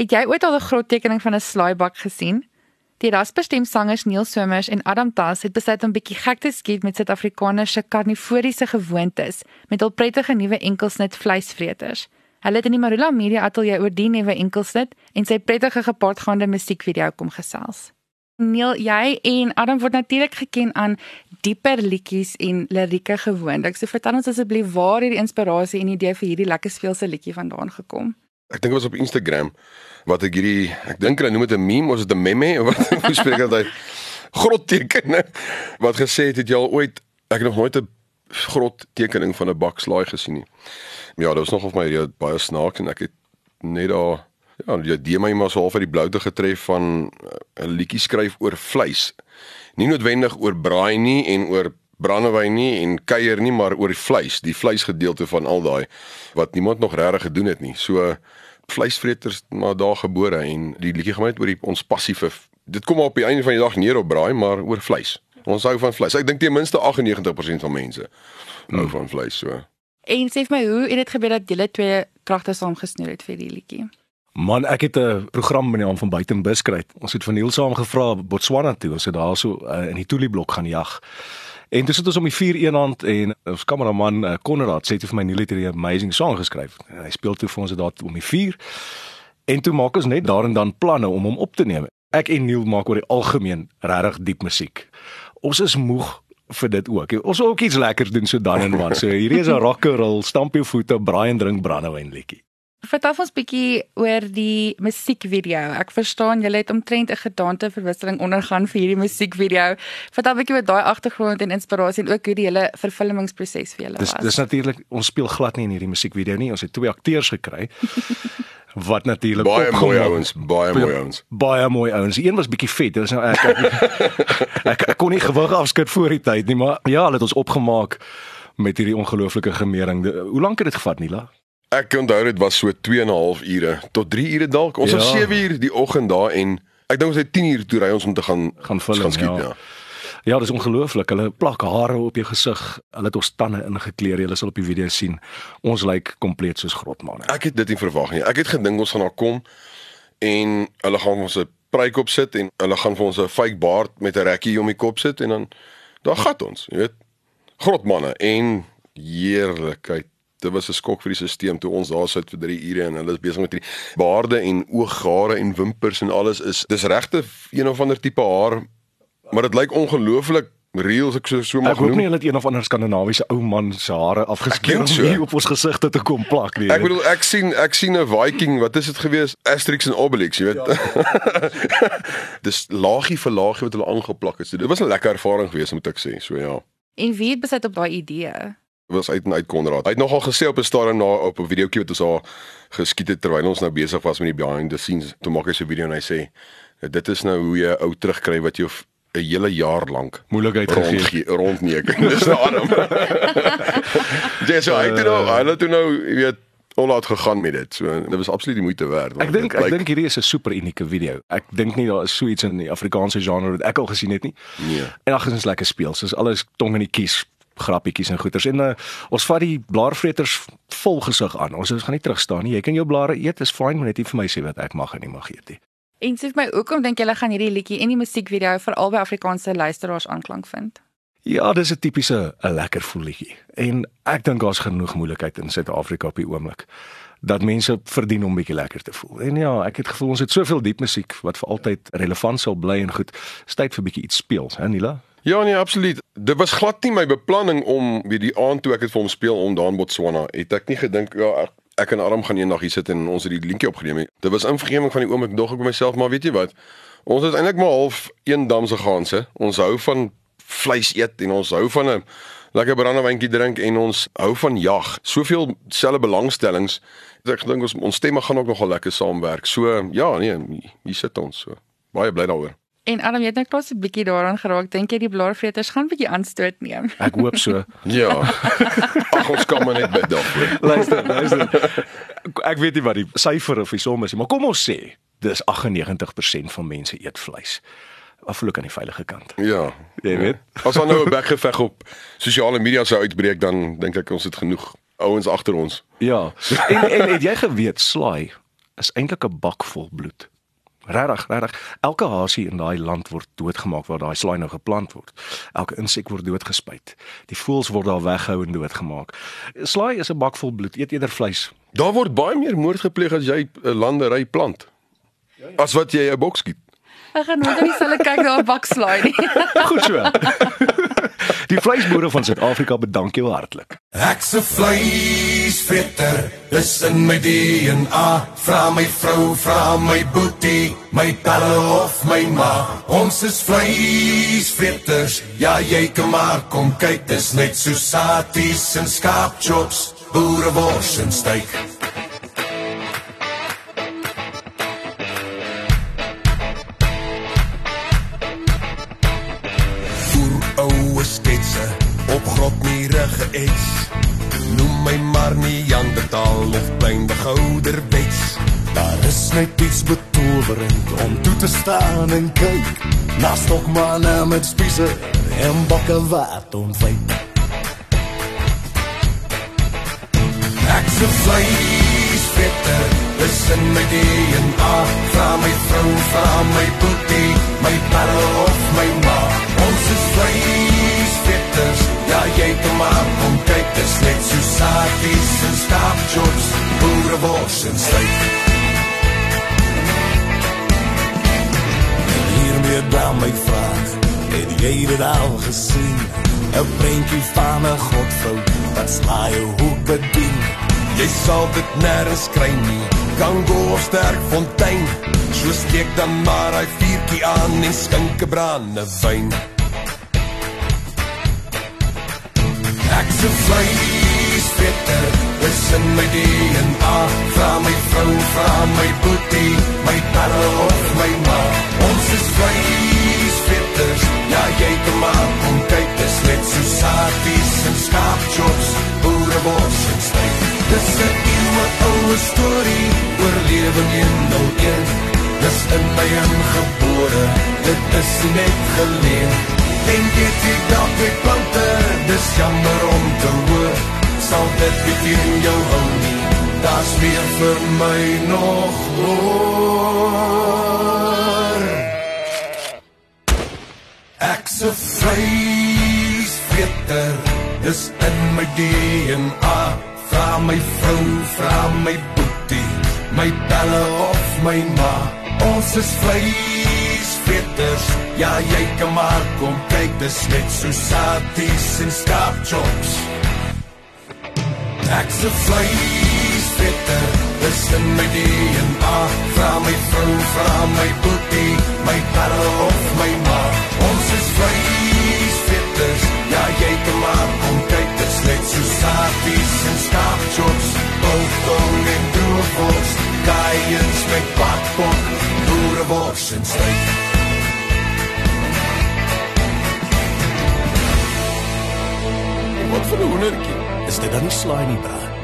Het jy ooit al 'n grottekening van 'n slaaibak gesien? Die rasbestemsangers Neil Somers en Adam Tas het besluit om bietjie gek te skiet met Suid-Afrikaners se karnivoriese gewoontes met hul prettige nuwe enkelsnit vleisvreters. Hulle het in die Marula Media Ateljee oor die nuwe enkelsnit en sy prettige gepaardgaande musiekvideo kom gesels. Neil, jy en Adam word natuurlik geken aan dieper liedjies en lirieke gewoontes. So vertel ons asseblief waar hierdie inspirasie en idee vir hierdie lekker speelse liedjie vandaan gekom. Ek dink dit was op Instagram wat ek hierdie ek dink hulle noem dit 'n meme of dit 'n meme of wat hoe spreek dit uit? Grot tekening wat gesê het het jy al ooit ek het nog nooit 'n grot tekening van 'n bakslaai gesien nie. Ja, dit was nog of my ja, baie snaaks en ek het net daar ja, jy die my maar so half uit die bloute getref van eh, 'n liedjie skryf oor vleis. Nie noodwendig oor braai nie en oor brandewyn nie en kuier nie, maar oor die vleis, die vleisgedeelte van al daai wat niemand nog regtig gedoen het nie. So vleisvreters maar daar gebore en die liedjie gaan net oor die ons passiewe dit kom op die einde van die dag neer op braai maar oor vleis. Ons hou van vleis. Ek dink ten minste 98% van mense hou hmm. van vleis so. En sê vir my hoe het dit gebeur dat julle twee kragte saamgesnoer het vir die liedjie? Man, ek het 'n program met die naam van Buitenbuskruit. Ons het van Niels saam gevra Botswana toe. Ons het daar so uh, in die Tuliblok gaan jag. En dis het ons om die 4 een hand en ons kameraman uh, Konrad sê toe vir my Niels het 'n amazing song geskryf. En hy speel toe vir ons dit om die 4. En toe maak ons net daar en dan planne om hom op te neem. Ek en Niels maak oor die algemeen regtig diep musiek. Ons is moeg vir dit ook. Ons wil ook iets lekkers doen so dan en dan. So hierdie is 'n rocker, stamp jou voete, braai en drink brandewyn liedjie. Vertel ons bietjie oor die musiekvideo. Ek verstaan julle het omtrent 'n gedaante verwisseling ondergaan vir hierdie musiekvideo. Vertel bietjie oor daai agtergrond en inspirasie en ook hoe die hele vervilmingsproses vir julle was. Dis dis natuurlik ons speel glad nie in hierdie musiekvideo nie. Ons het twee akteurs gekry. wat natuurlik baie mooi ouens, baie mooi ouens. Baie mooi ouens. Een was bietjie vet. Dit is nou ek ek, ek ek kon nie gewig afskud voor die tyd nie, maar ja, hulle het ons opgemaak met hierdie ongelooflike gemering. Hoe lank het dit gevat, Nila? Ek onthou dit was so 2 en 'n half ure tot 3 ure dalk. Ons ja. was 7 uur die oggend daar en ek dink ons het 10 uur toe ry ons om te gaan gaan film gaan skiet, ja. ja. Ja, dis ongelooflik. Hulle plak hare op jou gesig. Hulle het ons tande ingekleer. Jy sal op die video sien. Ons lyk kompleet soos grotmanne. Ek het dit nie verwag nie. Ek het gedink ons gaan daar kom en hulle gaan ons 'n pryk op sit en hulle gaan vir ons 'n fake baard met 'n rekkie om die kop sit en dan daar gat ons, jy weet. Grotmanne en heerlikheid dit was 'n skok vir die stelsel toe ons daar sit vir 3 ure en hulle is besig met hierdie baarde en ooghare en wimpers en alles is dis regte een of ander tipe haar maar dit lyk ongelooflik real as ek so so mag noem. Ek hoop nie hulle het een of ander skandinawiese ou man se hare afgeskeer so. om op ons gesigte te kom plak nie. Ek bedoel ek sien ek sien 'n Viking, wat is dit gewees? Asterix en Obelix, jy weet. Ja. dis laagie vir laagie wat hulle aangeplak het. So, dit was 'n lekker ervaring geweest moet ek sê. So ja. En wie het besit op daai idee? Was uit en uit Konrad. Hy het nogal gesê op 'n stadium na op 'n videoetjie wat ons al geskiet het terwyl ons nou besig was met die behind the scenes. Toe maak hy so 'n video en hy sê dit is nou hoe jy ou terugkry wat jy 'n hele jaar lank moeilikheid gegee rondneek. Dis nou arm. Dis so ek het nou, hy het nou, jy weet Oulaat gegaan met dit. So dit was absoluut die moeite werd. Ek dink ek dink hierdie is 'n super unieke video. Ek dink nie daar is so iets in die Afrikaanse genre wat ek al gesien het nie. Nee. En ag, dit is lekker speel. Soos alles tong in die kies grappietjies en goeters en uh, ons vat die blaarvreters vol gesig aan. Ons ons gaan nie terug staan nie. Jy kan jou blare eet, is fyn, maar net nie vir my sê wat ek mag en nie mag eet nie. En sê my hoekom dink julle gaan hierdie liedjie en die musiekvideo vir albei Afrikaanse luisteraars aanklank vind? Ja, dis 'n tipiese 'n lekker voel liedjie. En ek dink daar's genoeg moeilikheid in Suid-Afrika op die oomblik dat mense verdien om bietjie lekker te voel. En ja, ek het gevoel ons het soveel diep musiek wat vir altyd relevant sal bly en goed. Tyd vir bietjie iets speels, hè Nila? Ja nee, absoluut. Dit was glad nie my beplanning om weer die aand toe ek het vir hom speel om daar in Botswana. Het ek nie gedink ja, ek, ek en Aram gaan eendag hier sit en ons het die linkie opgeneem. Dit was invergeming van die oomblik dog ek by myself, maar weet jy wat? Ons is eintlik maar half een damse gaanse. Ons hou van vleis eet en ons hou van 'n lekker brandewyntjie drink en ons hou van jag. Soveel selfe belangstellings. Ek dink ons ons stemme gaan ook nogal lekker saamwerk. So ja, nee, hier sit ons so. Baie bly daaroor. En Adam, jy het net klas 'n bietjie daaraan geraak. Dink jy die blaarvreters gaan 'n bietjie aanstoot neem? Ek hoop so. ja. Ag ons kan maar net bid daarvoor. luister, luister. Ek weet nie wat die syfer of die som is nie, maar kom ons sê, dis 98% van mense eet vleis. Afloop aan die veilige kant. Ja. Jy weet. Ja. As ons nou 'n bekgeveg op sosiale media sou uitbreek, dan dink ek ons het genoeg ouens agter ons. Ja. En en het jy geweet slaai is eintlik 'n bak vol bloed. Regtig, regtig. Elke hasie in daai land word doodgemaak waar daai slaai nou geplant word. Elke insek word doodgespuit. Die voëls word daar weggehou en doodgemaak. Slaai is 'n bak vol bloed. Eet eerder vleis. Daar word baie meer moord gepleeg as jy 'n landery plant. As wat jy 'n boks skiet. Ek gaan nooit eens hulle kyk daar 'n bak slaai nie. Goed so. Die vleisboere van Suid-Afrika bedank jou hartlik. Ek se vleisvetter, dis in my DNA. Vra my vrou, vra my boetie, my talle of my ma. Ons is vleisvetters. Ja, jy kan maar kom kyk, dis net so saties en skaapchops, boerewors en steak. Op grotmure geets. Noem my maar nie Neandertal of klein begouder bets. Daar is net iets betowerend om toe te staan en kyk na stokmanne met spiese en bokke wat ontwyk. Ek se vleisvetter, dis in my DNA. Vra my vrou, vra my boetie, my parel of my ma. Ons is vleisvetters, jy kan maar kom kyk, dis net so saties en skaapchops, boerewors en steak. Hiermee dan my vraag, het jy dit al gesien? 'n Prentjie van 'n godvrou wat slaai hoe bedien. Jy sal dit nêrens kry nie. Kango of sterk fontein. So steek dan maar hy vuurtjie aan en skink 'n brande wyn. Vleis vetter, dis in my DNA. Vra my vrou, vra my boetie, my parel of my ma. Ons is vleis vetters, ja jy kan maar kom kyk, dis net so saties en skaapchops, boerewors en steak. Dis 'n eeue oue storie oor lewing in nou een. Dis in my ingebore, dit is net geleer. En dit ek dalk met plante, dis jammer om te hoor. Sal dit beteken jou hou nie, daar's meer vir my nog oor. Ek se vleis vetter, dis in my DNA. Vra my vrou, vra my boetie, my talle of my ma. Ons is vleisvetters, ja jy kan maar kom kyk, dis net so saties en skaapchops. Ek se vleisvetter, dis in my DNA. Vra my vrou, vra my boetie, my talle of my ma. Ons is vleisvetters, ja jy kan maar kom kyk, dis net so saties en skaapchops. Biltong en droogvors, kaiens met bakbok, boerewors en steak. Wat vir 'n hoendertjie? Is dit dan nie slaai nie, bra?